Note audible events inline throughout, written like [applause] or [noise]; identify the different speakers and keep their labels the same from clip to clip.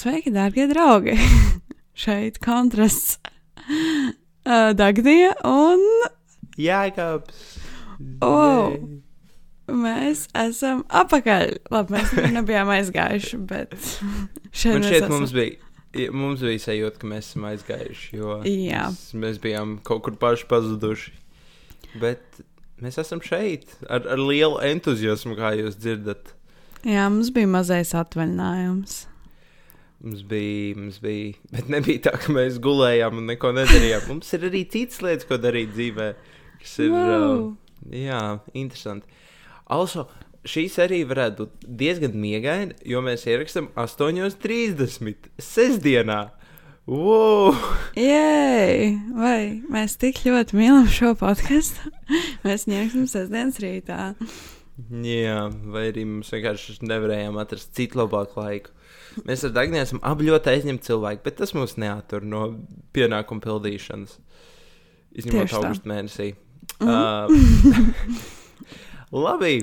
Speaker 1: Sveiki, darbie draugi! [laughs] Šeit kontrasts [laughs] uh, Dagdija un
Speaker 2: Jēkabs.
Speaker 1: Oh. mēs esam apakaļ. Labi, mēs [laughs] nebijām aizgājuši, bet šeit
Speaker 2: Man šķiet,
Speaker 1: esam.
Speaker 2: mums bija. ja, Mums bija sajūta, ka mēs esam aizgājuši, jo
Speaker 1: Jā.
Speaker 2: mēs, mēs bijām kaut kur paši pazuduši. Bet mēs esam šeit ar, ar lielu entuziasmu, kā jūs dzirdat.
Speaker 1: Jā, mums bija mazais atvaļinājums.
Speaker 2: Mums bija, mums bija, bet nebija tā, ka mēs gulējām un neko nedarījām. Mums ir arī citas lietas, ko darīt dzīvē, kas ir
Speaker 1: Wow.
Speaker 2: uh, jā, interesanti. Also, šī serija varētu būt diezgan miegaina, jo mēs ierakstām 8.30. sestdienā. Wow!
Speaker 1: Jē, vai mēs tik ļoti mīlam šo podkāstu? [laughs] mēs ņemsim sestdienas rītā.
Speaker 2: Jā, vai arī mums vienkārši nevarējām atrast citu labāku laiku. Mēs ar Dāngu esam abi ļoti aizņemti cilvēki, bet tas mūs neatur no pienākumu pildīšanas. Izņemot augustu mēnesī.
Speaker 1: Mhm.
Speaker 2: Uh, [laughs] labi,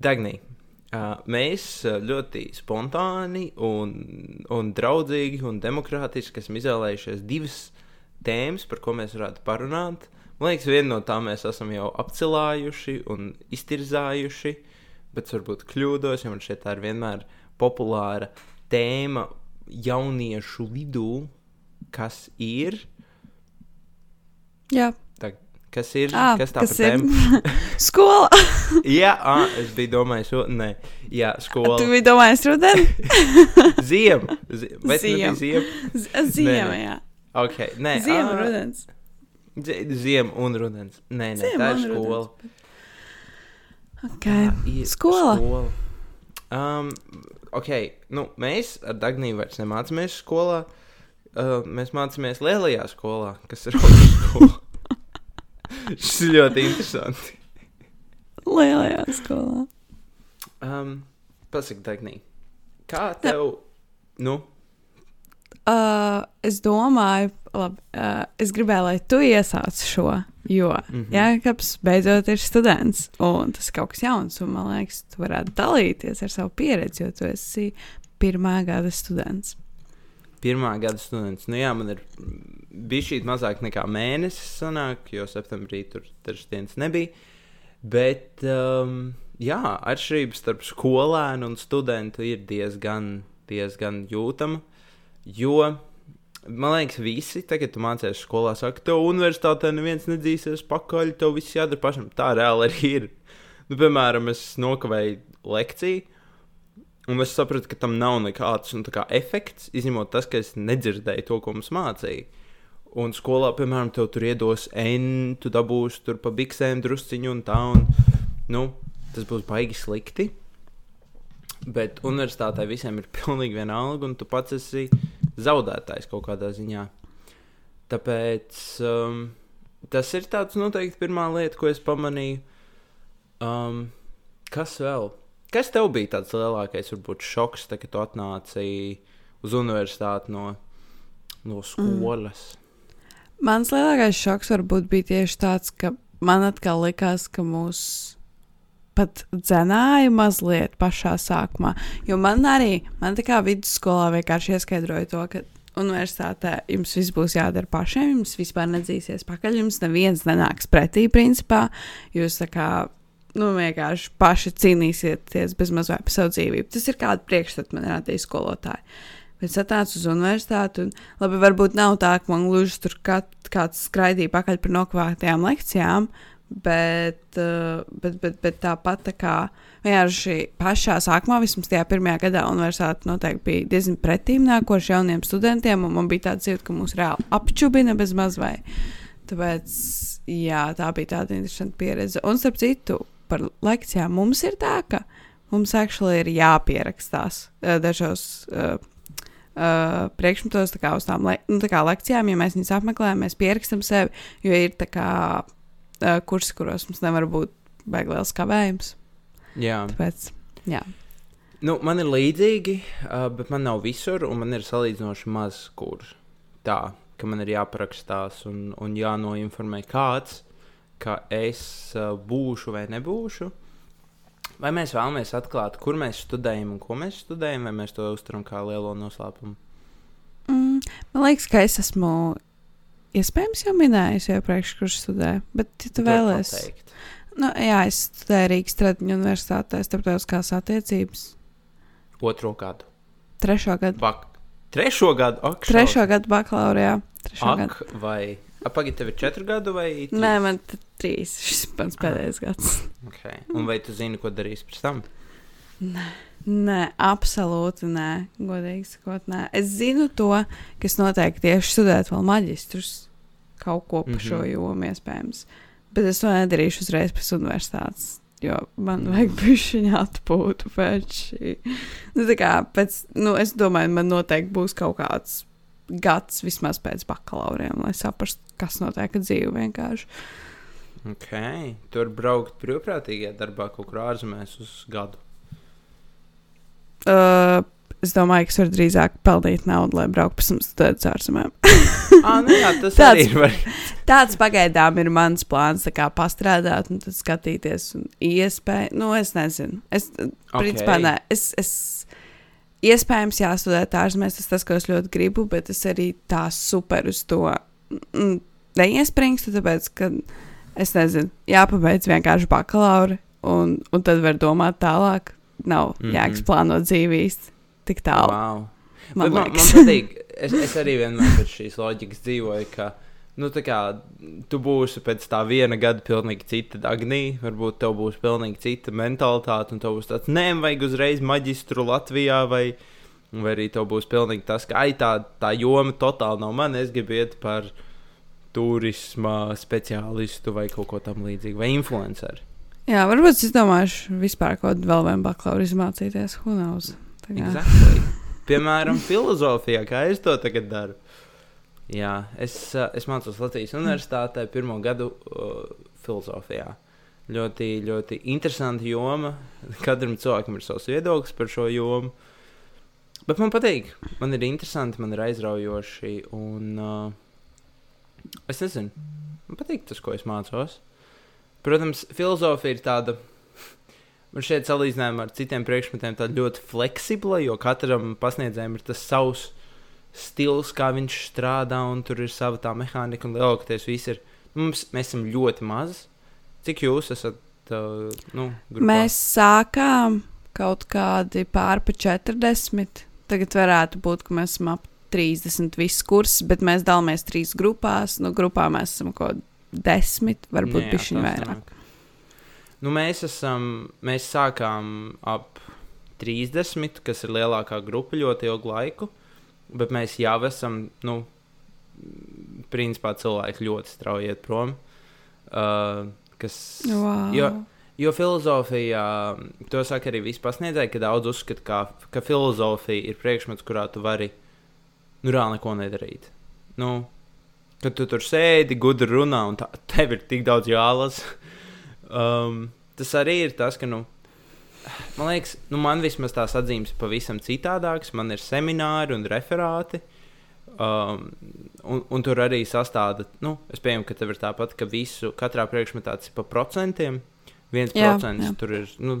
Speaker 2: Dāngnī. Uh, mēs ļoti spontāni, un, un draudzīgi un demokrātiski esam izvēlējušies divas tēmas, par ko mēs varētu parunāt. Man liekas, vienu no tām mēs esam jau apcilājuši un iztirzājuši, bet varbūt kļūdos, jo man šeit tā ir vienmēr populāra tēma jauniešu vidū, kas ir.
Speaker 1: Jā,
Speaker 2: Tā, kas ir?
Speaker 1: ah,
Speaker 2: kas tā
Speaker 1: kas ir [laughs] skola. [laughs]
Speaker 2: Jā, ah, es biju domājis, o, nē, jā, skola.
Speaker 1: Tu biji domājis rudeni? [laughs]
Speaker 2: Ziema. Zi vai tas
Speaker 1: Ziema.
Speaker 2: nebija ziema?
Speaker 1: Jā.
Speaker 2: Ok, nē,
Speaker 1: Ziema,
Speaker 2: ā,
Speaker 1: rudens.
Speaker 2: zi- Ziema un rudens. Nē, nē,
Speaker 1: Ziema
Speaker 2: tā ir skola.
Speaker 1: Ok,
Speaker 2: Tā ir
Speaker 1: skola.
Speaker 2: skola. Um, ok, nu, mēs ar Dagniju vairs nemācāmies skolā. Uh, mēs mācāmies lielajā skolā, kas ir otrā skola. [laughs] Šis ir ļoti interesanti.
Speaker 1: Lielajā skolā.
Speaker 2: Um, Pasaki, Dagnī, kā tev, nu,
Speaker 1: Uh, es domāju, labi, uh, es gribēju, lai tu iesāc šo, jo
Speaker 2: Mhm.
Speaker 1: Jēkabs beidzot ir students, un tas ir kaut kas jauns, un man liekas, tu varētu dalīties ar savu pieredzi, jo tu esi pirmā gada students.
Speaker 2: pirmā gada students. Nu, jā, man ir bijis šī mazāk nekā mēnesis, sanāk, jo septembrī tur dažas dienas nebija. Bet, um, jā, atšķirības starp skolēnu un studentu ir diezgan, diezgan jūtama. Jo, man liekas, visi, tagad, mācies skolā, saka, tev universitātē neviens nedzīsies pakaļ, tev viss jādara pašam. Tā reāli arī ir. Nu, piemēram, es nokavēju lekciju. Un es sapratu, ka tam nav nekāds nu, kā efekts, izņemot tas, ka es nedzirdēju to, ko mums mācīja. Un skolā, piemēram, tev tur iedos N, tu dabūsi tur pa biksēm drusciņu un tā. Un, nu, tas būs baigi slikti. Bet universitātē visiem ir [laughs] pilnīgi vienalga, un tu pats esi zaudētājs kaut kādā ziņā. Tāpēc um, tas ir tāds noteikti pirmā lieta, ko es pamanīju. Um, kas vēl? Kas tev bija tāds lielākais, varbūt, šoks, tad, kad tu atnāci uz universitāti no, no skolas?
Speaker 1: Mans lielākais šoks varbūt bija tieši tāds, ka man atkal likās, ka mūs pat dzenāja mazliet pašā sākumā. Jo man arī, man tā kā vidusskolā vienkārši ieskaidroja to, ka universitātē jums viss būs jādara pašiem, jums vispār nedzīsies pakaļ, jums neviens nenāks pretī, principā. Jūs tā kā, nu, vienkārši paši cīnīsieties bez mazliet par savu dzīvību. Tas ir kāda priekšstata man radīja skolotāji. Bet es atnācu uz universitāti, un labi, varbūt nav tā, ka man gluži tur kat, kāds skraidīja pakaļ par nokavātajām lekcijām, bet, uh, bet, bet, bet tāpat tā kā vienkārši pašā sākumā, vismaz tajā pirmajā gadā, universitāte noteikti bija diezgan pretīm nākoši jauniem studentiem, man bija tāds jūtas, ka mūs reāli apčubina bez mazvai. Tāpēc, jā, tā bija tāda interesanta pieredze. Un, starp citu, par lekcijām mums ir tā, ka mums actually ir jāpierakstās uh, dažos uh, uh, priekšmetos, kā uz tām le nu, kā lekcijām, ja mēs viņus apmeklējam, mēs pierakstam sevi, jo ir tā kā kursi, kuros mums nevar būt baigi liels kavējums.
Speaker 2: Jā.
Speaker 1: Tāpēc, jā.
Speaker 2: Nu, man ir līdzīgi, bet man nav visur, un man ir salīdzinoši maz kursu. Tā, ka man ir jāparakstās un, un jānoinformē kāds, ka es būšu vai nebūšu. vai mēs vēlamies atklāt, kur mēs studējam un ko mēs studējam, vai mēs to uztveram kā lielo noslēpumu?
Speaker 1: Mm, man liekas, ka es esmu iespējams jau minējis iepriekš, kurš studē, bet, ja tu vēlēsies, nu, jā, es studēju Rīgas Tradiņu universitātē, starptautiskās attiecības.
Speaker 2: Otro gadu.
Speaker 1: Trešo gadu.
Speaker 2: Bak trešo gadu, ak,
Speaker 1: trešo gadu bakalaurijā. Trešo
Speaker 2: ak,
Speaker 1: gadu.
Speaker 2: vai. Apagaidi, tev ir četri gadi vai trīs?
Speaker 1: Nē, man trīs. Šis ir mans pēdējais gads.
Speaker 2: Okay. Un vai tu zini, ko darīs pēc tam?
Speaker 1: Nē. Nē, absolūti nē, godīgi sakot, nē. Es zinu to, ka es noteikti tieši studētu vēl maģistrus kaut ko par mm -hmm. šo
Speaker 2: Mhm.
Speaker 1: jomu, iespējams. Bet es to nedarīšu uzreiz pēc universitātes, jo man vajag bišķiņu atpūtu pēc šī. Nu, tā kā pēc, nu, es domāju, man noteikti būs kaut kāds gads vismaz pēc bakalauriem, lai saprastu, kas notiek ar dzīvi vienkārši.
Speaker 2: Okay. Tur braukt brīvprātīgajā darbā kaut kur ārzemēs uz gadu.
Speaker 1: Uh, es domāju, ka es varu drīzāk pelnīt naudu, lai brauktu pēc tam studēt ārzemēm. [laughs]
Speaker 2: ah, nu tas
Speaker 1: Tāds-
Speaker 2: ir. Var...
Speaker 1: Tāds pagaidām ir mans plāns, tā kā pastrādāt un tad skatīties, un iespēja, nu, es nezinu. Es, okay. principā, nē, es, es, iespējams, jāstudē ārzemēs, tas tas, ko es ļoti gribu, bet es arī tā super uz to mm, neiespringstu, tāpēc, ka, es nezinu, jāpabeidz vienkārši bakalaura, un, un tad var domāt tālāk. Nav mm. -hmm. dzīvi īsti tik tālu.
Speaker 2: Wow.
Speaker 1: Man
Speaker 2: man, man patīk, es, es arī vienmēr pēc šīs loģikas dzīvoju, ka nu, tā kā, tu būsi pēc tā viena gada pilnīgi cita Dagnī, varbūt tev būs pilnīgi cita mentalitāte, un tev būs tāds, nē, vajag uzreiz maģistru Latvijā, vai, vai arī tev būs pilnīgi tas, ka, ai, tā, tā joma totāli nav man, es gribu iet par turisma speciālistu vai kaut ko tam līdzīgu, vai influenceru.
Speaker 1: Jā, varbūt es domāšu, vispār kaut kādu vēl vienu bakalauru izmācīties. Who knows?
Speaker 2: Exactly. Piemēram, filozofijā, kā es to tagad daru. Jā, es, es mācos Latvijas Universitātē pirmo gadu uh, filozofijā. Ļoti, ļoti interesanti joma. Katram cilvēkam ir savs viedoklis par šo jomu. Bet man patīk. Man ir interesanti, man ir aizraujoši. Un, uh, es nezinu, man patīk tas, ko es mācos. Protams, filozofija ir tāda Man šeit salīdzinājumā ar citiem priekšmetiem tāda ļoti fleksibla, jo katram pasniedzējam ir tas savs stils, kā viņš strādā, un tur ir sava tā mehānika, un lielākoties viss ir. Mums, mēs esam ļoti mazi. Cik jūs esat? Uh, nu, grupā?
Speaker 1: Mēs sākām kaut kādi pārpa 40. Tagad varētu būt, ka mēs esam ap 30 visus kursus, bet mēs dalāmies trīs grupās. No grupā mēs esam kaut kādi desmit, varbūt pišķiņi
Speaker 2: tā
Speaker 1: vairāk.
Speaker 2: Nu, mēs, esam, mēs sākām ap 30, kas ir lielākā grupa ļoti ilgu laiku, bet mēs jau esam, nu, principā cilvēki ļoti strauji iet prom. Uh, kas,
Speaker 1: Wow.
Speaker 2: jo, jo filozofija, to saka arī visi pasniedzēji, ka daudz uzskata, ka, ka filozofija ir priekšmets, kurā tu vari nu, reāli neko nedarīt. Nu, kad tu tur sēdi, gudri runā, un tā, tev ir tik daudz jālasa. [laughs] Um, tas arī ir tas, ka, nu, man liekas, nu, man vismaz tās atzīmes ir pavisam citādākas. Man ir semināri un referāti. Um, un, un tur arī sastāda, nu, es pieņemu, ka tev ir tāpat, ka visu, katrā priekšmetā tas ir pa procentiem. Viens
Speaker 1: Jā,
Speaker 2: procents
Speaker 1: jā.
Speaker 2: tur ir, nu,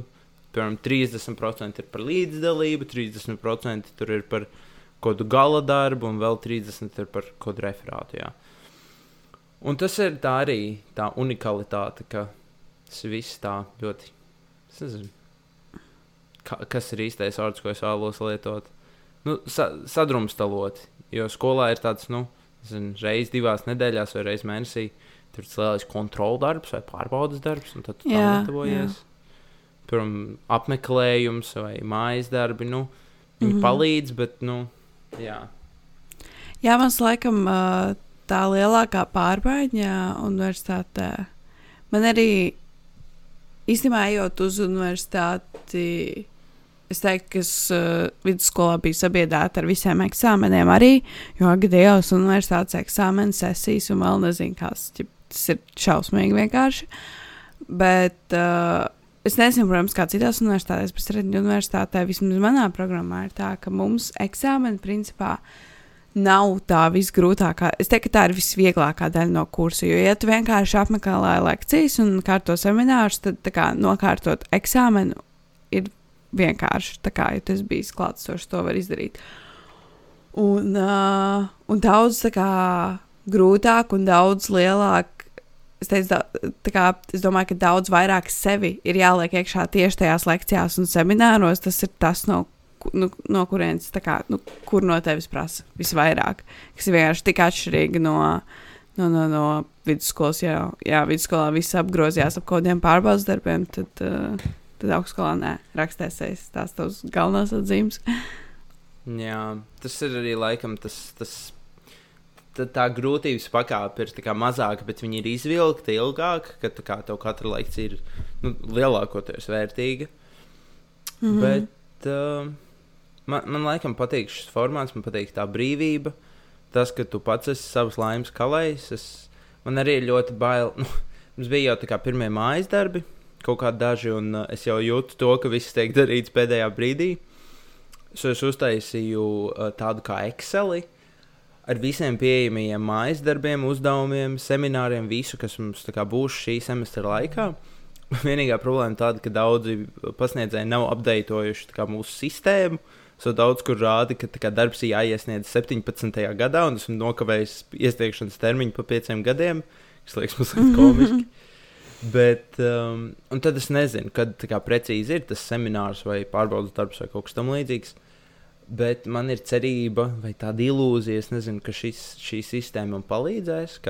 Speaker 2: piemēram, 30% ir par līdzdalību, 30% tur ir par kaut kādu gala darbu, un vēl 30% ir par kaut kādu referātu. Jā. Un tas ir tā arī tā unikalitāte, ka tas viss tā ļoti, es nezinu, ka, kas ir īstais vārds, ko es vēlos lietot. Nu, sa, sadrumstalot, jo skolā ir tāds, nu, zinu, reiz divās nedēļās vai reiz mēnesī. Tur ir lielais kontroldarbs vai pārbaudas darbs, un tad tu
Speaker 1: Jā,
Speaker 2: tam gatavojies. Piemēram, apmeklējums vai mājas darbi. Nu, viņi mm. -hmm. palīdz, bet, nu, jā.
Speaker 1: Jā, mums laikam ā, tā lielākā pārmaiņa universitātē. Man arī īstenībā ejot uz universitāti. Es teiktu, ka es uh, vidusskolā biju sabiedrēta ar visiem eksāmeniem arī, jo gadījās universitātes eksāmena sesijas un vēl nezinu, kas tas ir šausmīgi vienkārši. Bet uh, es nezinu, protams, kā citās universitātēs, bet Rīgas universitātē vismaz manā programmā ir tā, ka mums eksāmeni principā nav tā visgrūtākā. Es teiktu, ka tā ir visvieglākā daļa no kursa. Jo, ja tu vienkārši apmeklē lekcijas un kārto seminārus, tad kā, nokārtot eksāmenu ir vienkārši. Tā kā ja tas bija klātsošs, to var izdarīt. Un, uh, un daudz kā, grūtāk un daudz lielāk. Es, teicu, kā, es domāju, ka daudz vairāk sevi ir jāliek iekšā tieši tajās lekcijās un semināros. Tas ir tas, no, nu, no kurienes, kā, nu, kur no tevis prasa visvairāk. Kas ir vienkārši tik atšķirīgi no, no, no, no vidusskolas. Jā, jā vidusskolā viss apgrozījās ap kaut kādiem pārbaudas darbiem. Tad, uh, tad augstskolā nē, rakstēsies tās tavs galvenās atzīmes.
Speaker 2: Jā, tas ir arī laikam tas. tas tā, tā grūtības pakāpe ir mazāka, bet viņi ir izvilkti ilgāk, kad kā, tev katra lekcija ir nu, lielākoties vērtīga. Mm -hmm. Bet uh, man, man laikam patīk šis formāts, man patīk tā brīvība. Tas, ka tu pats esi savs laimes kalējs, es, man arī ļoti bail. Nu, [laughs] mums bija jau tā kā pirmie mājas darbi, kaut kādi daži, un uh, es jau jūtu to, ka viss tiek darīts pēdējā brīdī. So es uztaisīju uh, tādu kā Excel ar visiem pieejamajiem mājas darbiem, uzdevumiem, semināriem, visu, kas mums kā, būs šī semestra laikā. [laughs] Vienīgā problēma tāda, ka daudzi pasniedzēji nav apdeitojuši mūsu sistēmu. So daudz kur rāda, ka kā, darbs ir jāiesniedz 17. gadā, un esmu nokavējis iesniegšanas termiņu pa pieciem gadiem, kas liekas mazliet komiski. Bet, um, un tad es nezinu, kad kā, precīzi ir tas seminārs vai pārbaudas darbs vai kaut kas tamlīdzīgs. Bet man ir cerība vai tāda ilūzija, nezinu, ka šis, šī sistēma man palīdzēs.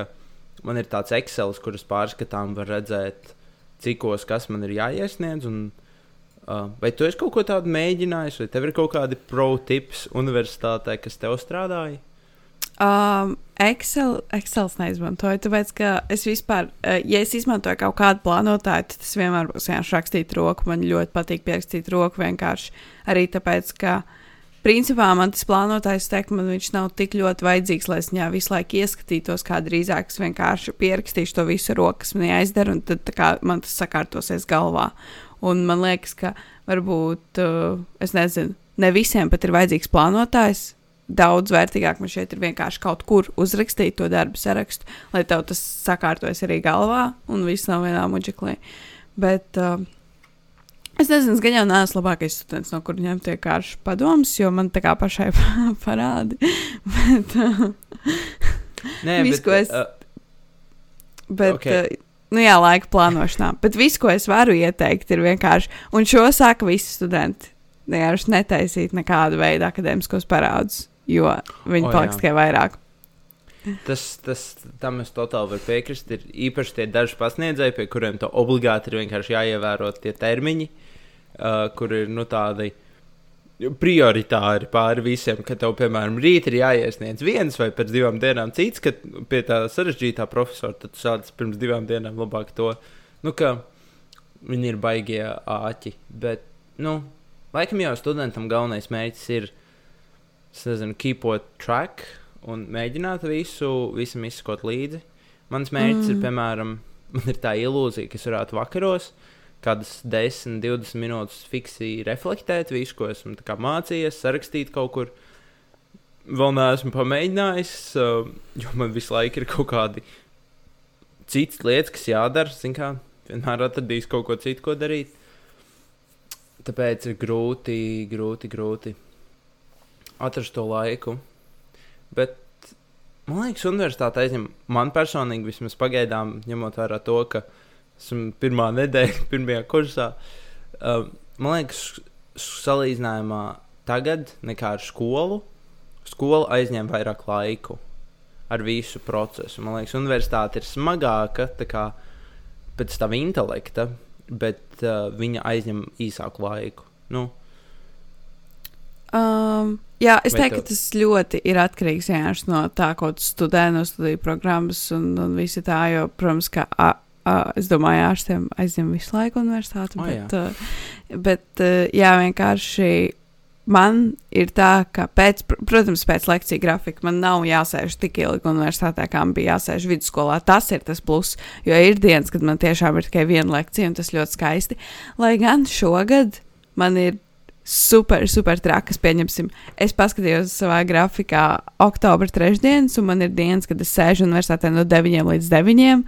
Speaker 2: Man ir tāds Excel, kurus pārskatām, var redzēt, cikos kas man ir jāiesniedz. Un, uh, vai tu esi kaut ko tādu mēģinājis, vai tev ir kaut kādi pro tips universitātē, kas tev strādāja?
Speaker 1: Um, Excel, Excel neizmantoju, tāpēc, ka es vispār, uh, ja es izmantoju kaut kādu plānotāju, tad tas vienmēr būs vienkārši rakstīt roku. Man ļoti patīk pierakstīt roku vienkārši arī tāpēc, ka, principā, man tas plānotājs teikt, man viņš nav tik ļoti vajadzīgs, lai es viņā visu laiku ieskatītos, kā drīzāk es vienkārši pierakstīšu to visu roku, kas man jāizdara, un tad kā, man tas sakārtosies galvā. Un man liekas, ka varbūt, uh, es nezinu, ne visiem pat ir vajadzīgs plānotājs daudz vērtīgāk man šeit ir vienkārši kaut kur uzrakstīt to darbu sarakstu, lai tev tas sakārtojas arī galvā un viss nav vienā muģeklī. Bet uh, es nezinu, es gan jau neesmu labākais students, no kur ņemt vienkārši padomus, jo man tā kā pašai [laughs] parādi. bet, uh,
Speaker 2: Nē, visu, bet, es, uh,
Speaker 1: bet, okay. uh, nu jā, laika plānošanā. Bet viss, ko es varu ieteikt, ir vienkārši, un šo saka visi studenti, vienkārši netaisīt nekādu veidu akadēmiskos parādus jo viņi oh, paliks tikai vairāk.
Speaker 2: Tas, tas tam es totāli varu piekrist. Ir īpaši tie daži pasniedzēji, pie kuriem to obligāti ir vienkārši jāievēro tie termiņi, uh, kur ir nu, tādi prioritāri pāri visiem, ka tev, piemēram, rīt ir jāiesniedz viens vai pēc divām dienām cits, ka pie tā sarežģītā profesora tad sāc pirms divām dienām labāk to, nu, ka viņi ir baigie āķi. Bet, nu, laikam jau studentam galvenais mērķis ir es nezinu, keepot track un mēģināt visu, visam izskot līdzi. Mans mērķis mm. ir, piemēram, man ir tā ilūzija, ka es varētu vakaros kādas 10, 20 minūtes fiksi reflektēt visu, ko esmu mācījies, sarakstīt kaut kur. Vēl neesmu pamēģinājis, uh, jo man visu laiku ir kaut kādi citas lietas, kas jādara. Zin kā, vienmēr atradīs kaut ko citu, ko darīt. Tāpēc ir grūti, grūti, grūti atrast to laiku. Bet man liekas, universitāte aizņem man personīgi, vismaz pagaidām, ņemot vērā to, ka esmu pirmā nedēļa, [laughs] pirmajā kursā. Uh, man liekas, salīdzinājumā tagad nekā ar skolu, skola aizņem vairāk laiku ar visu procesu. Man liekas, universitāte ir smagāka kā, pēc tā intelekta, bet uh, viņa aizņem īsāku laiku. Nu,
Speaker 1: Um, jā, es Vai teiktu, tev... ka tas ļoti ir atkarīgs no tā, ko tu studē, no studiju programmas un, un visi tā. Jo, protams, ka a, es domāju, ārstiem aizņem visu laiku universitāti. Oh, bet, jā. Uh, bet uh, jā, vienkārši man ir tā, ka, pēc, protams, pēc lekciju grafika man nav jāsēž tik ilgi universitātē, kā man bija jāsēž vidusskolā. Tas ir tas pluss, jo ir dienas, kad man tiešām ir tikai viena lekcija, un tas ļoti skaisti. Lai gan šogad man ir super, super trakas. Pieņemsim, es paskatījos savā grafikā oktobra trešdienas, un man ir dienas, kad es sēžu universitātē no 9 līdz 9.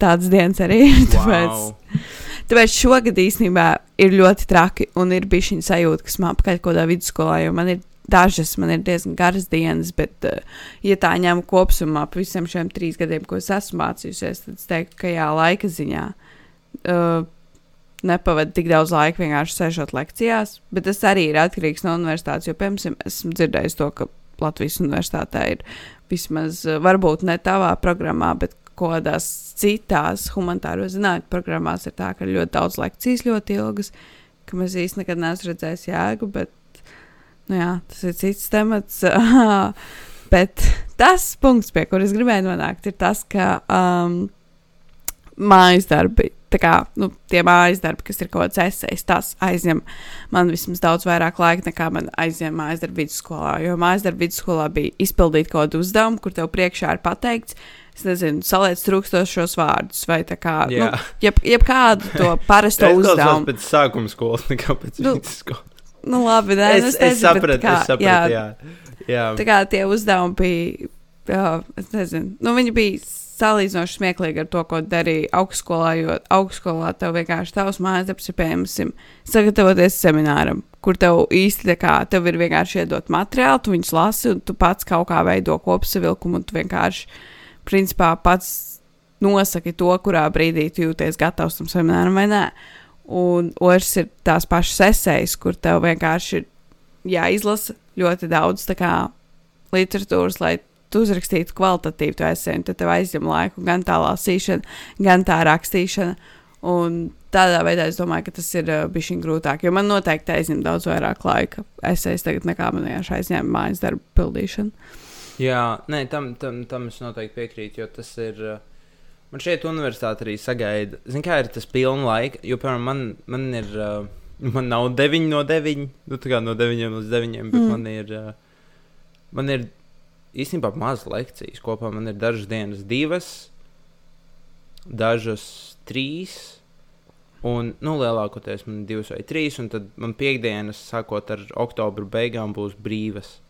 Speaker 1: Tādas dienas arī ir. Wow. [laughs] Tāpēc, Tāpēc šogad īstenībā ir ļoti traki un ir bijusi šī sajūta, ka esmu apakaļ kaut kādā vidusskolā, jo man ir dažas, man ir diezgan garas dienas, bet, uh, ja tā ņemu kopumā par visiem šiem trīs gadiem, ko es esmu mācījusies, tad es teiktu, ka jā, laika ziņā. Uh, Nepavadu tik daudz laika vienkārši sēžot lekcijās, bet tas arī ir atkarīgs no universitātes. Jo, piemēram, esmu dzirdējis to, ka Latvijas universitātē ir vismaz, varbūt ne tavā programmā, bet kādās citās humanitāro zinātņu programmās ir tā, ka ļoti daudz lekcijas, ļoti ilgas, ka mēs īstenībā nekad neesam redzējuši jēgu, bet nu jā, tas ir cits temats. [laughs] bet tas punkts, pie kuras gribēju nonākt, ir tas, ka um, mājas darbi kā, nu, tie mājas darbi, kas ir kaut kāds esejs, tas aizņem man vismaz daudz vairāk laika nekā man aizņem mājas darbi vidusskolā. Jo mājas darbi vidusskolā bija izpildīt kaut kādu uzdevumu, kur tev priekšā ir pateikts, es nezinu, saliec trūkstošos vārdus, vai tā kā, Jā. nu, jeb, jeb kādu to [laughs] parasto uzdevumu.
Speaker 2: pēc sākuma skolas, nekā pēc nu, vidusskolas.
Speaker 1: Nu, labi, nē,
Speaker 2: es, es, es sapratu, kā, es sapratu, jā. jā. jā.
Speaker 1: Tā kā tie uzdevumi bija, jā, es nezinu, nu, viņi bija salīdzinoši smieklīgi ar to, ko darīja augstskolā, jo augstskolā tev vienkārši tavs mājas darbs ir piemēram sagatavoties semināram, kur tev īsti tā kā tev ir vienkārši iedot materiālu, tu viņus lasi un tu pats kaut kā veido kopsavilkumu un tu vienkārši principā pats nosaki to, kurā brīdī tu jūties gatavs tam semināram vai nē. Un otrs ir tās pašas esejas, kur tev vienkārši ir jāizlasa ļoti daudz kā, literatūras, lai tu uzrakstītu kvalitatīvu to esēju, tad tev aizņem laiku gan tā lasīšana, gan tā rakstīšana. Un tādā veidā es domāju, ka tas ir uh, bijis grūtāk, jo man noteikti aizņem daudz vairāk laika. Es aizņemu nekā man vienkārši aizņēma mājas darbu pildīšana.
Speaker 2: Jā, nē, tam, tam, tam es noteikti piekrītu, jo tas ir. Uh, man šeit universitāte arī sagaida. Zini, kā ir tas pilna laika, jo, piemēram, man, man ir. Uh, man nav 9 no 9, nu, tā kā no 9 līdz 9, bet mm. man ir. Uh, man ir īstenībā maz lekcijas. Kopā man ir dažas dienas, divas, dažas trīs. Un, nu, lielākoties man ir divas vai trīs, un tad man piekdienas, sākot ar oktobra beigām, būs brīvas,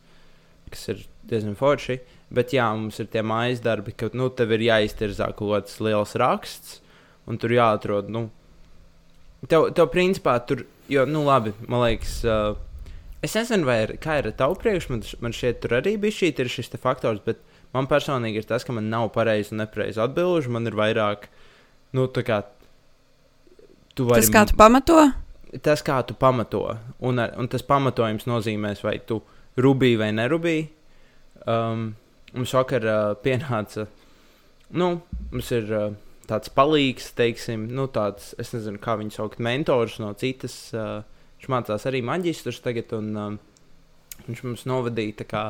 Speaker 2: kas ir diezgan forši. Bet, jā, mums ir tie mājas darbi, ka, nu, tev ir jāiztirzā kaut kāds liels raksts, un tur jāatrod, nu, tev, tev principā tur, jo, nu, labi, man liekas, uh, Es nezinu, vai ir, kā ir ar tavu priekšmetu. Man šķiet, tur arī bija šī, ir šis faktors, bet man personīgi ir tas, ka man nav pareizi un nepareizi atbildžu. Man ir vairāk, nu, tā kā.
Speaker 1: Vari, tas, kā tu pamato?
Speaker 2: Tas, kā tu pamato. Un, ar, un tas pamatojums nozīmēs, vai tu rubīji vai nerubīji. Um, mums vakar uh, pienāca, nu, mums ir. Uh, tāds palīgs, teiksim, nu, tāds, es nezinu, kā viņu sauc, mentors no citas uh, Viņš mācās arī maģistrus tagad, un um, viņš mums novadīja tā kā,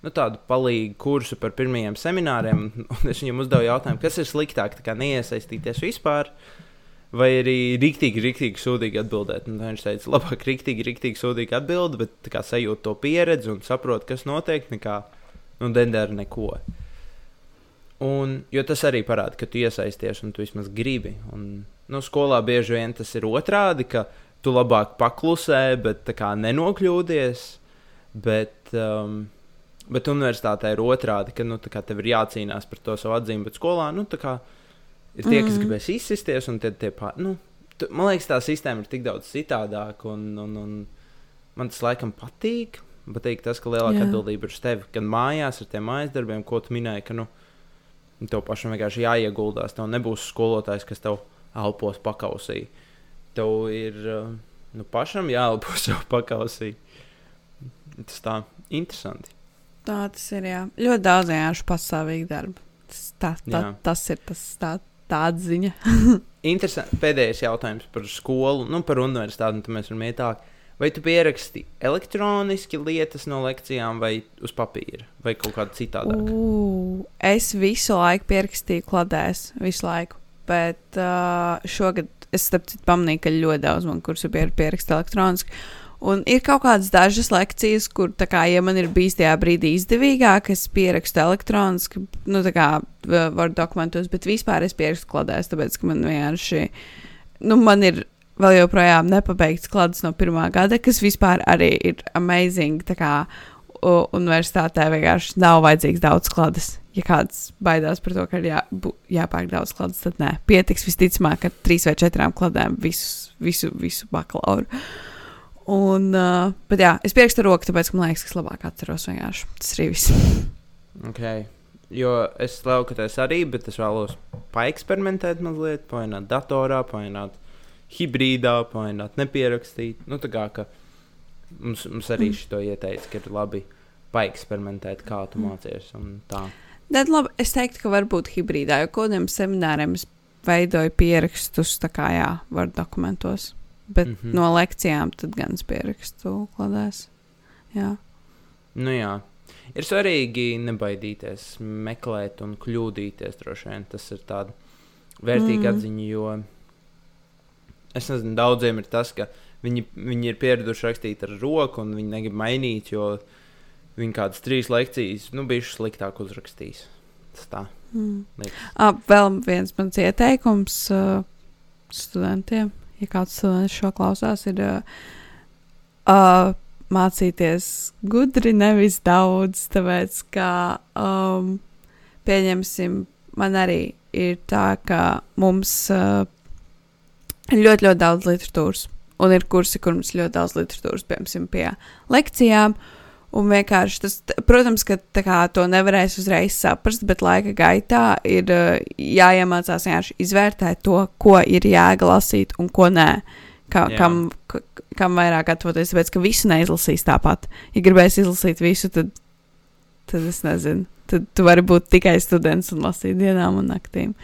Speaker 2: nu, tādu palīgu kursu par pirmajiem semināriem. Es viņam uzdevu jautājumu, kas ir sliktāk, kā neiesaistīties vispār. Vai arī rīktīgi, rīktīgi sūdīgi atbildēt. Un viņš teica, labāk rīktīgi, rīktīgi sūdīgi atbildēt, bet kā sajūt to pieredzi un saprot, kas notiek, nekā nu, dendēra neko. Un, jo tas arī parāda, ka tu iesaisties un tu vismaz gribi. Un, nu, skolā bieži vien tas ir otrādi, ka tu labāk paklusē, bet kā, nenokļūdies. Bet, um, bet universitātē ir otrādi, ka nu, kā, tev ir jācīnās par to savu atzīmi, bet skolā nu, kā, ir tie, mm. kas mhm. gribēs izsisties, un tie, tie pār, nu, tu, man liekas, tā sistēma ir tik daudz citādāka, un, un, un man tas laikam patīk. Patīk tas, ka lielākā Jā. atbildība ir uz tevi, gan mājās ar tiem mājas darbiem, ko tu minēji, ka nu, tev pašam vienkārši jāieguldās. Tev nebūs skolotājs, kas tev elpos pakausī. Tev ir nu, pašam jāelpo [laughs] sev pakausī. Tas tā interesanti.
Speaker 1: Tā tas ir. Jā. Ļoti daudz vienkārši pastāvīgi darbi. Tas, tā, tā, jā. tas ir tas, tā, tāda ziņa. [laughs]
Speaker 2: Interesanti. Pēdējais jautājums par skolu, nu, par universitāti, un tad mēs varam iet tālāk. Vai tu pieraksti elektroniski lietas no lekcijām, vai uz papīra, vai kaut kādā citādā?
Speaker 1: Es visu laiku pierakstīju kladēs, visu laiku. Bet uh, šogad es pamanīju, ka ļoti daudz man kursu ir pierakstīt elektroniski. Un ir kaut kādas dažas lekcijas, kur, kā, ja man ir bijis tajā brīdī izdevīgāk, es pierakstu elektroniski, nu, tā kā varu dokumentos, bet vispār es pierakstu kladēs, tāpēc, ka man vienkārši, nu, man ir vēl joprojām nepabeigts klāsts no pirmā gada, kas vispār arī ir amazing. Tā kā universitātē vienkārši nav vajadzīgs daudz klādes. Ja kāds baidās par to, ka ir jā, jāpērk daudz klādes, tad nē, pietiks visticamāk ar trīs vai četrām klādēm visus, visu, visu bakalauru. Un, uh, bet jā, es piekstu roku, tāpēc, man liekas, ka es labāk atceros vienkārši. Tas arī viss. [laughs]
Speaker 2: Okay. Jo es lielākoties arī, bet es vēlos paeksperimentēt mazliet, pamēģināt datorā, pamēģināt hibrīdā, pamēģināt nepierakstīt. Nu, tā kā ka mums, mums arī
Speaker 1: Mm.
Speaker 2: šito ieteica, ka ir labi paeksperimentēt, kā tu
Speaker 1: Mm.
Speaker 2: mācies.
Speaker 1: Tad labi, es teiktu, ka varbūt hibrīdā, jo kādiem semināriem es veidoju pierakstus, tā kā jā, var dokumentos. Bet mm. -hmm. no lekcijām tad gan es pierakstu kladēs. Jā.
Speaker 2: Nu, jā. Ir svarīgi nebaidīties, meklēt un kļūdīties. droši vien. Tas ir tāds vērtīgs
Speaker 1: Mm.
Speaker 2: atziņa, jo es nezinu, daudziem ir tas, ka viņi, viņi ir pieraduši rakstīt ar roku, un viņi negrib mainīt, jo viņi kādas trīs lekcijas, nu, bijuši sliktāk uzrakstījis. Tas tā
Speaker 1: Mm.
Speaker 2: liekas.
Speaker 1: Ah, vēl viens mans ieteikums uh, studentiem, ja kāds students šo klausās, ir uh, uh, mācīties gudri, nevis daudz. Tāpēc, ka um, pieņemsim, man arī ir tā, ka mums uh, ir ļoti, ļoti daudz literatūras. Un ir kursi, kur mums ļoti daudz literatūras, piemēram, pie lekcijām. Un vienkārši tas, protams, ka kā, to nevarēs uzreiz saprast, bet laika gaitā ir uh, jāiemācās vienkārši izvērtēt to, ko ir jēga lasīt un ko nē. Ka,
Speaker 2: Jā.
Speaker 1: kam, ka, kam vairāk gatavoties, tāpēc ka visu neizlasīs tāpat. Ja gribēs izlasīt visu, tad, tad es nezinu. Tad tu vari būt tikai students un lasīt dienām un naktīm.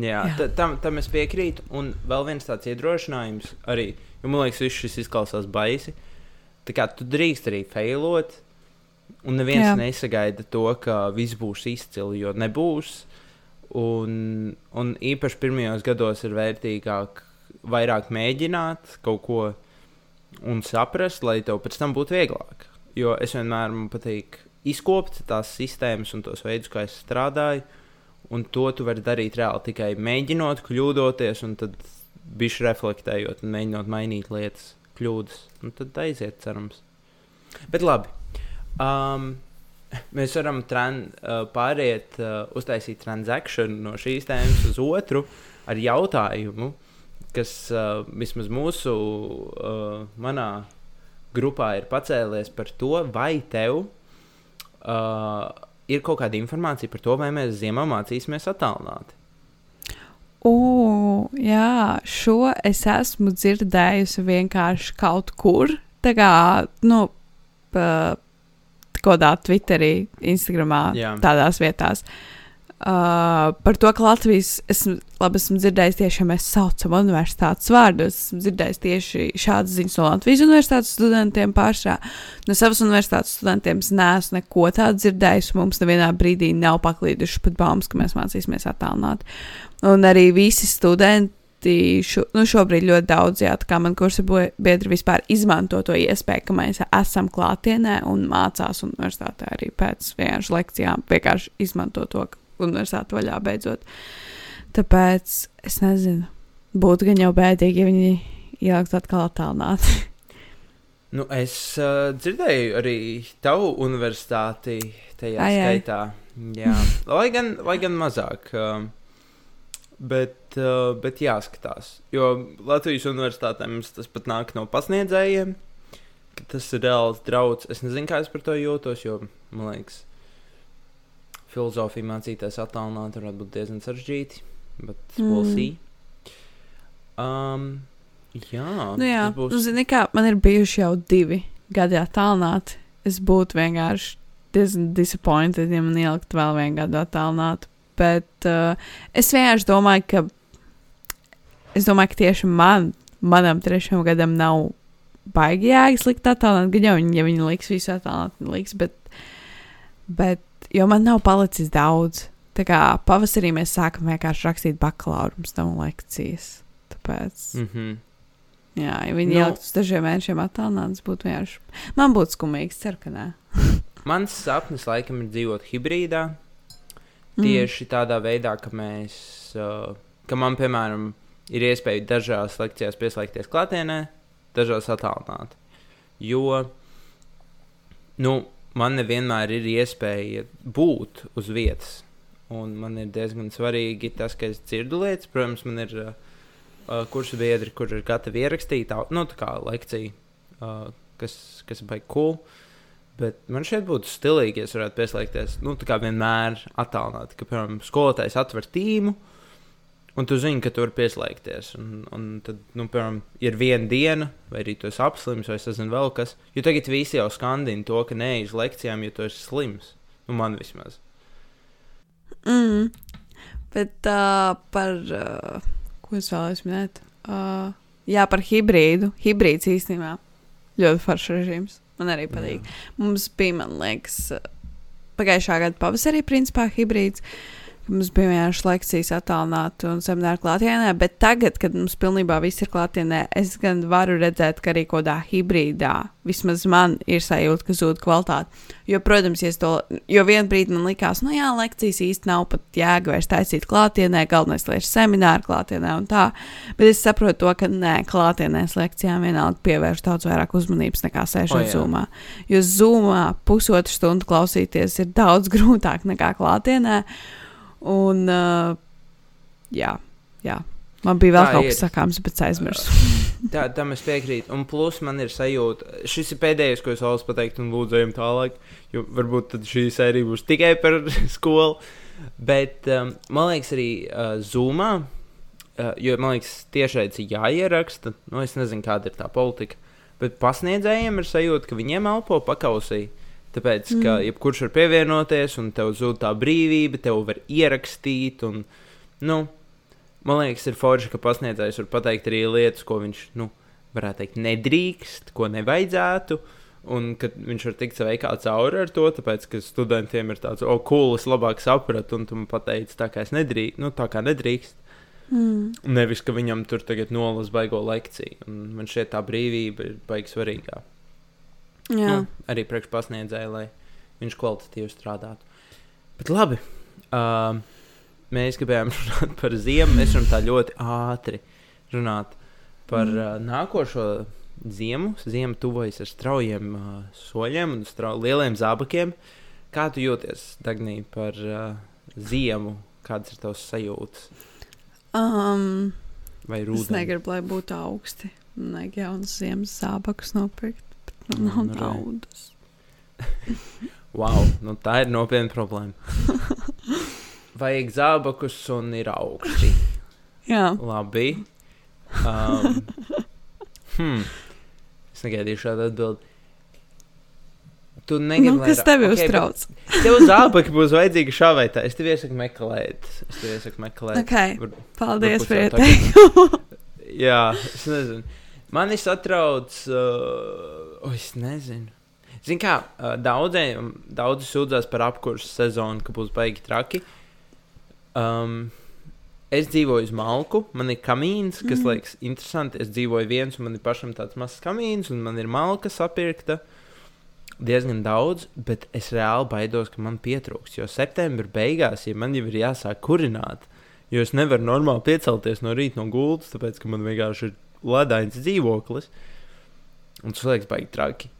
Speaker 2: Jā,
Speaker 1: Jā.
Speaker 2: Tam, tam es piekrītu. Un vēl viens tāds iedrošinājums arī, jo man liekas, viss šis izklausās baisi. Tā kā tu drīkst arī failot, un neviens
Speaker 1: Jā.
Speaker 2: Nesagaida to, ka viss būs izcili, jo nebūs. Un, un īpaši pirmajos gados ir vērtīgāk vairāk mēģināt kaut ko un saprast, lai tev pēc tam būtu vieglāk. Jo es vienmēr man patīk izkopt tās sistēmas un tos veidus, kā es strādāju. Un to tu vari darīt reāli tikai mēģinot, kļūdoties, un tad bišķi reflektējot, un mēģinot mainīt lietas, kļūdas. Un tad aiziet, cerams. Bet labi. Um, [laughs] mēs varam tran, uh, pāriet, uh, uztaisīt transakciju no šīs tēmas uz otru ar jautājumu, kas uh, vismaz mūsu uh, manā grupā ir pacēlies par to, vai tev uh, ir kaut kāda informācija par to, vai mēs ziemā mācīsimies attālināti.
Speaker 1: O, jā, šo es esmu dzirdējusi vienkārši kaut kur. Tā kā, nu, pa, kādā Twitterī, Instagramā,
Speaker 2: Jā.
Speaker 1: tādās vietās. Uh, par to, ka Latvijas, esmu, labi, esmu dzirdējis tieši, ja mēs saucam universitātes vārdus, esmu dzirdējis tieši šādas ziņas no Latvijas universitātes studentiem pašā. No savas universitātes studentiem es neesmu neko tādu dzirdējis, mums nevienā brīdī nav paklīduši pat baumas, ka mēs mācīsimies attālināt. Un arī visi studenti, šo, nu šobrīd ļoti daudz, jā, kā man kursa biedri vispār izmanto to iespēju, ka mēs esam klātienē un mācās universitātē arī pēc vienkārši lekcijām, vienkārši izmanto to, ka universitāte vaļā beidzot. Tāpēc es nezinu, būtu gan jau bēdīgi, ja viņi ieliktu atkal attālināt. [laughs]
Speaker 2: Nu, es uh, dzirdēju arī tavu universitāti tajā
Speaker 1: Ai, ai.
Speaker 2: skaitā. Jā, lai gan, lai gan mazāk. Uh, bet, uh, bet jāskatās. Jo Latvijas universitātēm mums tas pat nāk no pasniedzējiem. Tas ir reāls draudz. Es nezinu, kā es par to jūtos, jo man liekas, filozofija mācīties attālināt varētu būt diezgan sarežģīti. Bet mm. we'll see. Um, jā,
Speaker 1: nu, jā, būs... nu, zini, kā man ir bijuši jau divi gadi attālināti. Es būtu vienkārši diezgan disappointed, ja man ielikt vēl vienu gadu attālinātu. Bet uh, es vienkārši domāju, ka. Es domāju, ka tieši man, manam trešajam gadam nav baigi jēgas likt attālināt. Gan jau viņi, ja viņi liks visu attālināt, liks, bet, bet jo man nav palicis daudz. Tā kā pavasarī mēs sākam vienkārši rakstīt bakalaura, mums nav lekcijas. Tāpēc, mm.
Speaker 2: Mm -hmm.
Speaker 1: jā, ja viņi
Speaker 2: Nu-
Speaker 1: nu, ielikt uz dažiem mēnešiem attālināts, būtu vienkārši. Man būtu skumīgi, ceru, ka nē. [laughs]
Speaker 2: Mans sapnis laikam ir dzīvot hibrīdā.
Speaker 1: Mm.
Speaker 2: Tieši tādā veidā, ka mēs, uh, ka man, piemēram, ir iespēja dažās lekcijās pieslēgties klātienē, dažās attālināt. Jo nu, man nevienmēr ir iespēja būt uz vietas. Un man ir diezgan svarīgi tas, ka es dzirdu lietas. Protams, man ir uh, kursu biedri, kur ir gatavi ierakstīt nu, lekciju, uh, kas, kas ir baigi cool. Bet man šeit būtu stilīgi, ja es varētu pieslēgties. Nu, vienmēr attālināti, ka, piemēram, skolotājs atver tīmu, uh, Un tu zini, ka tu vari pieslēgties. Un, un tad, nu, piemēram, ir viena diena, vai arī tu esi apslims, vai es nezinu, vēl kas. Jo tagad visi jau skandina to, ka neej uz lekcijām, jo tu esi slims. Nu, man vismaz.
Speaker 1: Mm. Bet uh, par uh, ko es vēlējos minēt? Uh, jā, par hibrīdu. Hibrīds īstenībā ļoti foršs režīms. Man arī patīk. Jā. Mums bija, man liekas, pagājušā gada pavasarī, principā, hibrīds. Uh, Mums bija vienkārši lekcijas attālināti un semināri klātienē, bet tagad, kad mums pilnībā viss ir klātienē, es gan varu redzēt, ka arī kādā hibrīdā vismaz man ir sajūta, ka zūd kvalitāte. Jo, protams, ja to, jo vienā brīdī man likās, nu jā, lekcijas īsti nav pat jēga vairs taisīt klātienē, galvenais ir semināri klātienē un tā, bet es saprotu to, ka nē, klātienēs lekcijām vienalga pievērš daudz vairāk uzmanības nekā sēžot zūmā. Jo zūmā pusotru stundu klausīties ir daudz grūtāk nekā klātienē. Un, uh, jā, jā, man bija vēl tā kaut kas sakāms, bet aizmirsu.
Speaker 2: tā, tam es piekrītu. Un plus man ir sajūta, šis ir pēdējais, ko es vēlos pateikt, un lūdzu, ejam tālāk. Jo varbūt šī sērija būs tikai par [laughs] skolu. Bet um, man liekas, arī uh, Zoomā, uh, jo man liekas, tiešais ir jāieraksta. Nu, es nezinu, kāda ir tā politika. Bet pasniedzējiem ir sajūta, ka viņiem elpo pakausī. Tāpēc, ka mm. jebkurš var pievienoties, un tev zūd tā brīvība, tev var ierakstīt. Un, nu, man liekas, ir forši, ka pasniedzējs var pateikt arī lietas, ko viņš, nu, varētu teikt, nedrīkst, ko nevajadzētu. Un ka viņš var tikt veikā cauri ar to, tāpēc, ka studentiem ir tāds, o, cool, es labāk sapratu, un tu man pateici, tā kā es nedrīkst, nu, tā kā nedrīkst. Mm. Nevis, ka viņam tur tagad nolas baigo lekciju. Un man šķiet, tā brīvība ir baigi svarīgāka. Nu, arī priekšpasniedzēju, lai viņš kvalitatīvi strādātu. Bet labi, uh, mēs gribējām [laughs] runāt par ziemu. Mēs varam tā ļoti ātri runāt par mm. uh, nākošo ziemu. Ziema tuvojas ar straujiem uh, soļiem un strau, lieliem zābakiem. Kā tu jūties, Dagnī, par uh, ziemu? Kādas ir tavas sajūtas?
Speaker 1: Um,
Speaker 2: Vai rūpīgi?
Speaker 1: Es negribu, lai būtu augsti. Nevajag jaunas ziemas zābakus nopirkt. Man nav nu, naudas. [laughs]
Speaker 2: wow, nu tā ir nopietna problēma. [laughs] Vajag zābakus un ir augsti.
Speaker 1: Jā.
Speaker 2: Labi. Um, [laughs] hmm. Es negaidīju šādu atbildi. Tu negribi,
Speaker 1: nu, kas tev okay, uztrauc?
Speaker 2: Tev zābaki būs vajadzīgi šā vai tā. Es tev iesaku meklēt. Es tev iesaku meklēt.
Speaker 1: Okay. Var, Paldies par ieteikumu.
Speaker 2: Jā, es nezinu. Mani satrauc, uh, oh, es nezinu. Zini, kā uh, daudziem, daudzi sūdzās par apkursu sezonu, ka būs baigi traki. Um, es dzīvoju uz malku, man ir kamīns, kas mm. liekas interesanti. Es dzīvoju viens, un man ir pašam tāds mazs kamīns, un man ir malka sapirkta. Diezgan daudz, bet es reāli baidos, ka man pietrūks. Jo septembrī beigās, ja man jau ir jāsāk kurināt, jo es nevaru normāli piecelties no rīta no gultas, tāpēc ka man vienkārši ir ledains dzīvoklis. Un tas liekas, baigi traki.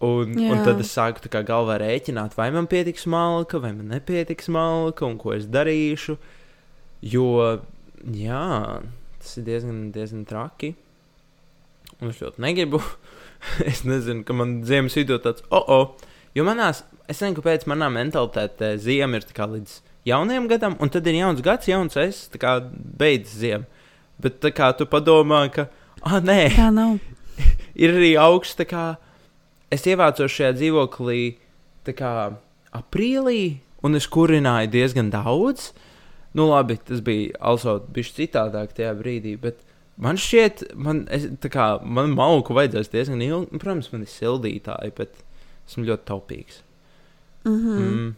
Speaker 2: Un, Jā. un tad es sāku kā galvā rēķināt, vai man pietiks malka, vai man nepietiks malka, un ko es darīšu. Jo, jā, tas ir diezgan, diezgan traki. Un es ļoti negribu. [laughs] es nezinu, ka man ziemas vidū tāds, oh, oh. Jo manās, es nezinu, kāpēc manā mentalitātē ziema ir līdz jaunajam gadam, un tad ir jauns gads, jauns es, tā kā beidzas ziema. Bet tā kā tu padomā, ka, ah, nē,
Speaker 1: tā nav.
Speaker 2: Ir arī augsts, es ievācos šajā dzīvoklī, kā aprīlī, un es kurināju diezgan daudz. Nu, labi, tas bija also bijis citādāk tajā brīdī, bet man šķiet, man, es, kā, man malku vajadzēs diezgan ilgi. Protams, man ir sildītāji, bet esmu ļoti taupīgs.
Speaker 1: Mm -hmm. mm.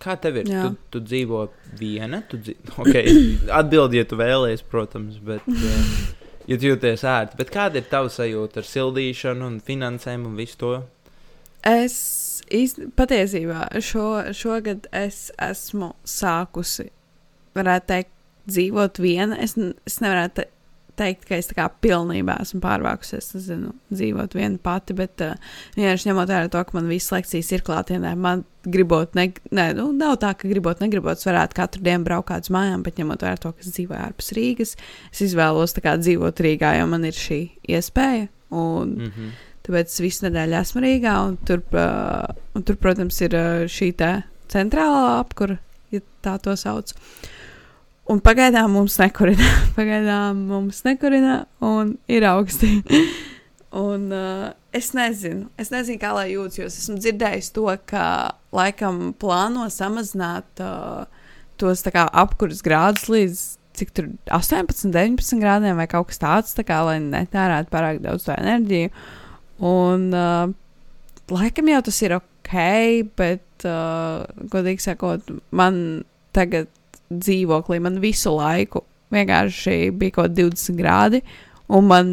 Speaker 2: Kā tev ir? Jā. Tu, tu dzīvo viena, tu dzīvo. [laughs] Okay. Atbildi, ja tu vēlēsies, protams, bet. Uh, [laughs] ja tu jūties ērti, bet kāda ir tava sajūta ar sildīšanu un finansēm un visu to?
Speaker 1: Es īsti, patiesībā šo, šogad es esmu sākusi, varētu teikt, dzīvot viena. Es, es nevarētu teikt, ka es tā kā pilnībā esmu pārvākusies, nezinu, dzīvot viena pati, bet uh, vienkārši ņemot vērā to, ka man visas lekcijas ir klātienē, man gribot, ne, ne, nu, nav tā, ka gribot, negribot, es varētu katru dienu braukt uz mājām, bet ņemot vērā to, ka es dzīvoju ārpus Rīgas, es izvēlos kā dzīvot Rīgā, jo man ir šī iespēja. Un, mm -hmm. Tāpēc es visu nedēļu esmu Rīgā, un tur, uh, un tur protams, ir uh, šī centrālā apkūra, ja tā to sauc. Un pagaidām mums nekurina. [laughs] pagaidām mums nekurina un ir augsti. [laughs] un uh, es nezinu, es nezinu, kā lai jūtas, jo es esmu dzirdējis to, ka laikam plāno samazināt uh, tos kā, apkurses grādus līdz cik tur 18, 19 grādiem vai kaut kas tāds, tā kā, lai netērētu pārāk daudz to enerģiju. Un uh, laikam jau tas ir ok, bet, uh, godīgi sakot, man tagad dzīvoklī man visu laiku vienkārši bija kaut kādi 20 grādi, un man,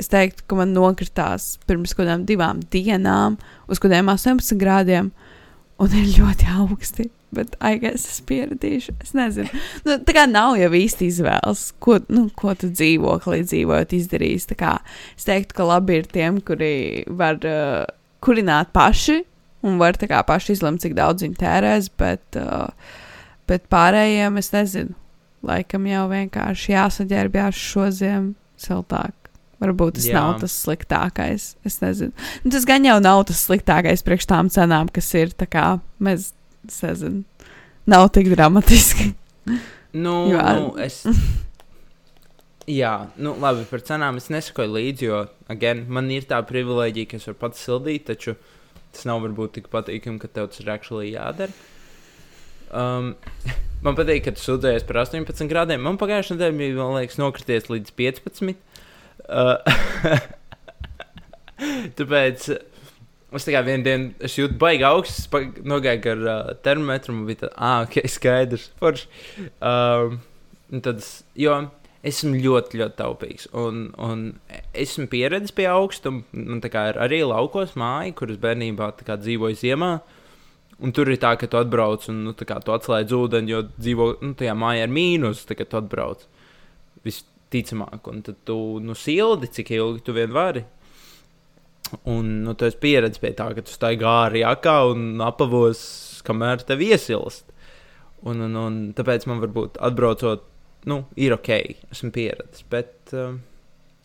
Speaker 1: es teiktu, ka man nokritās pirms kaut kādām divām dienām uz kaut kādiem 18 grādiem, un ir ļoti augsti. Bet, aizies, es pieradīšu. Es nezinu. Nu, tā kā nav jau īsti izvēles, ko, nu, ko tu dzīvoklī dzīvojot, izdarījis. Kā, es teiktu, ka labi ir tiem, kuri var uh, kurināt paši un var kā, paši izlemt, cik daudz viņi tērēs. Bet, uh, Bet pārējiem es nezinu. Laikam jau vienkārši jāsaģērbjās šo ziemu siltāk. Varbūt tas Jā. nav tas sliktākais. Es nezinu. Nu, tas gan jau nav tas sliktākais priekš tām cenām, kas ir. Tā kā mēs, es nezinu, nav tik dramatiski.
Speaker 2: Nu, [laughs] jo, nu es. Jā, nu labi, par cenām es nesakoju līdzi, jo, again, man ir tā privilēģija, ka es varu pats sildīt, taču tas nav varbūt tik patīkami, ka tev tas ir actually jādara. Um, [laughs] man patīk, ka tu sūdzējies par 18 grādiem. Man pagājušajā nedēļā bija, man liekas, nokrities līdz 15. Uh, [laughs] tāpēc es tā kā vienu dienu es jūtu baigi augsts, nogāju ar uh, termometru, un bija tā, ah, ok, [laughs] skaidrs, forši. Um, tad, jo esmu ļoti, ļoti taupīgs. Un, un esmu pieredzējis pie augstuma. Man ir arī laukos māja, kuras bērnībā dzīvoju ziemā. Uh, Un tur ir tā, ka tu atbrauc un nu, tu atslēdz ūdeni, jo dzīvo nu, tajā mājā ar mīnus, tā, kad tu atbrauc. Visticamāk, un tad tu nu, sildi, cik ilgi tu vien vari. Un nu, tu esi pieredzējis pie tā, ka tu staigā arī akā un apavos, kamēr tev iesilst. Un, un, un tāpēc man varbūt atbraucot, nu, ir ok, esmu pieredzējis. Bet uh,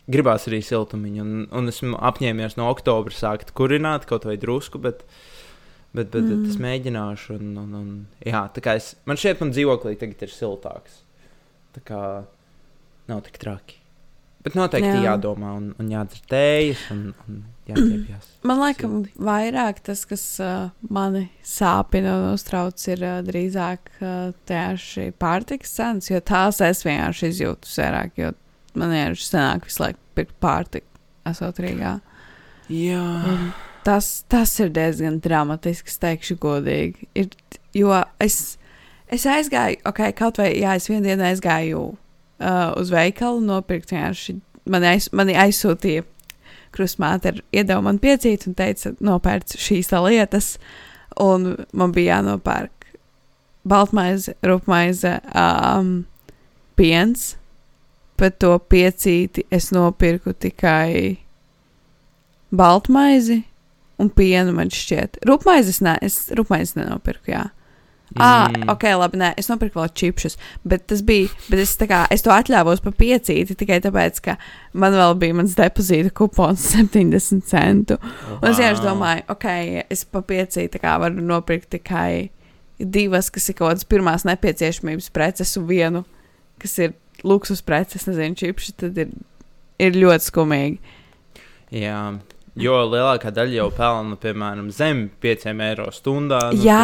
Speaker 2: gribās arī siltumiņu, un, un esmu apņēmies no oktobra sākt kurināt kaut vai drusku. Bet, uh, Bet, bet, mm. bet es mēģināšu, un, un, un jā, tā kā es, man šeit, man dzīvoklī tagad ir siltāks. Tā kā nav tik traki. Bet noteikti jā. jādomā un, un jādzer tējas un, un jāķepjas. [clears throat]
Speaker 1: Man liekas, vairāk tas, kas uh, mani sāpina un uztrauc, ir uh, drīzāk uh, tieši pārtikas cenas, jo tās es vienkārši izjūtu vairāk, jo man vienkārši sanāk visu laiku pirkt pārtiku, esot Rīgā.
Speaker 2: Jā.
Speaker 1: Un, tas, tas ir diezgan dramatiski, teikšu godīgi. Ir, jo es, es aizgāju, ok, kaut vai, jā, es vienu dienu aizgāju uh, uz veikalu nopirkt vienkārši. Mani, aiz, mani aizsūtīja krustmāte, iedeva man piecīt un teica, nopērc šīs lietas, un man bija jānopērk baltmaize, rupmaize, um, piens. Bet to piecīti es nopirku tikai baltmaizi, un pienu man šķiet. Rūpmaizes, nē, es rūpmaizes nenopirku, jā. Mm. Ah, ok, labi, nē, es nopirku vēl čipšus, bet tas bija, bet es, kā, es to atļāvos pa piecīti tikai tāpēc, ka man vēl bija mans depozīta kupons [laughs] 70 centu. Un es vienkārši domāju, ok, es pa piecīti varu nopirkt tikai divas, kas ir kaut kādas pirmās nepieciešamības preces un vienu, kas ir luksus preces, nezinu, čipši, tad ir, ir ļoti skumīgi.
Speaker 2: Jā, Jo lielākā daļa jau pelna, piemēram, zem 5 eiro stundā.
Speaker 1: Nu, jā,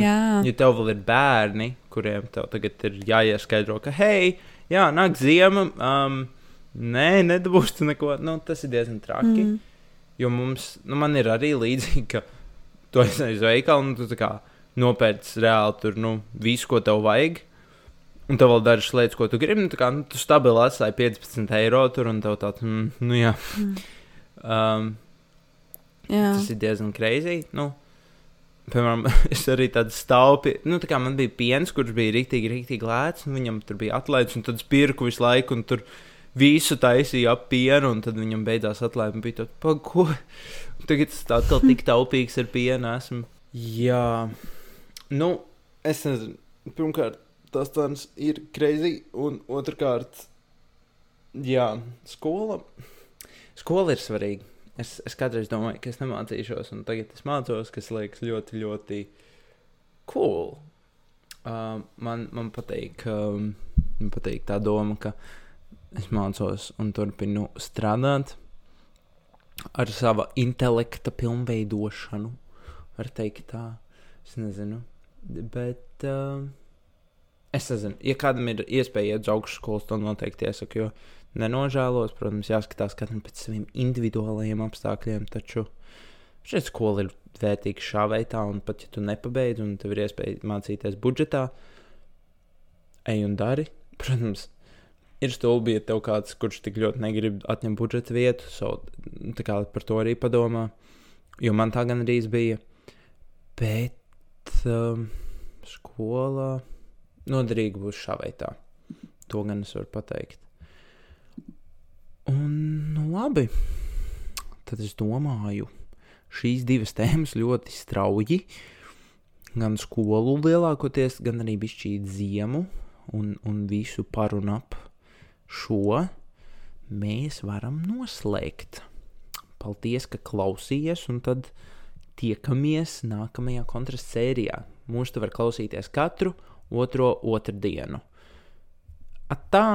Speaker 1: jā.
Speaker 2: Ja tev vēl ir bērni, kuriem tev tagad ir jāieskaidro, ka, hei, jā, nāk ziema, um, nē, nedabūsi neko, nu, tas ir diezgan traki. Mm. Jo mums, nu, man ir arī līdzīgi, ka tu aizsēji uz veikalu un tu kā nopērci reāli tur, nu, visu, ko tev vajag. Un tev vēl dažas lietas, ko tu gribi. Nu, kā, nu, tu stabili atstāji 15 eiro tur, un tev tāds, mm, nu jā. Mm. Um, Jā. Tas ir diezgan kreizī. Nu, piemēram, [laughs] es arī tādu staupi, nu, tā kā man bija piens, kurš bija rīktīgi, rīktīgi lēts, un viņam tur bija atlaists, un tad es pirku visu laiku, un tur visu taisīja ap pienu, un tad viņam beidzās atlaide. Bija tāds, pa ko? Tagad tā atkal tik [laughs] taupīgs ar pienu esmu. Jā, nu, es nezinu. Pirmkārt, tas tāds ir greizi, un otrkārt, jā, skola. Skola ir svarīga. Es, es kādreiz domāju, ka es nemācīšos, un tagad es mācos, kas liekas ļoti, ļoti cool. Uh, man, man patīk, um, man patīk tā doma, ka es mācos un turpinu strādāt ar sava intelekta pilnveidošanu. Var teikt tā, es nezinu. Bet uh, es nezinu, ja kādam ir iespēja iet uz augšskolu, to noteikti iesaku. Jo nenožēlos. Protams, jāskatās katram pēc saviem individuālajiem apstākļiem, taču šeit skola ir vērtīga šā veidā, un pat ja tu nepabeidz, un tev ir iespēja mācīties budžetā, ej un dari. [laughs] Protams, ir stulbi, ja tev kāds, kurš tik ļoti negrib atņemt budžeta vietu, so, par to arī padomā, jo man tā gan arī bija. Bet um, skolā noderīgi būs šā veidā. To gan es varu pateikt. Un, nu, labi. Tad es domāju, šīs divas tēmas ļoti strauji. Gan skolu lielākoties, gan arī bišķīt ziemu un, un visu par un ap šo mēs varam noslēgt. Paldies, ka klausījies, un tad tiekamies nākamajā kontrastu sērijā. Mūsu te var klausīties katru otro otrdienu. Atā!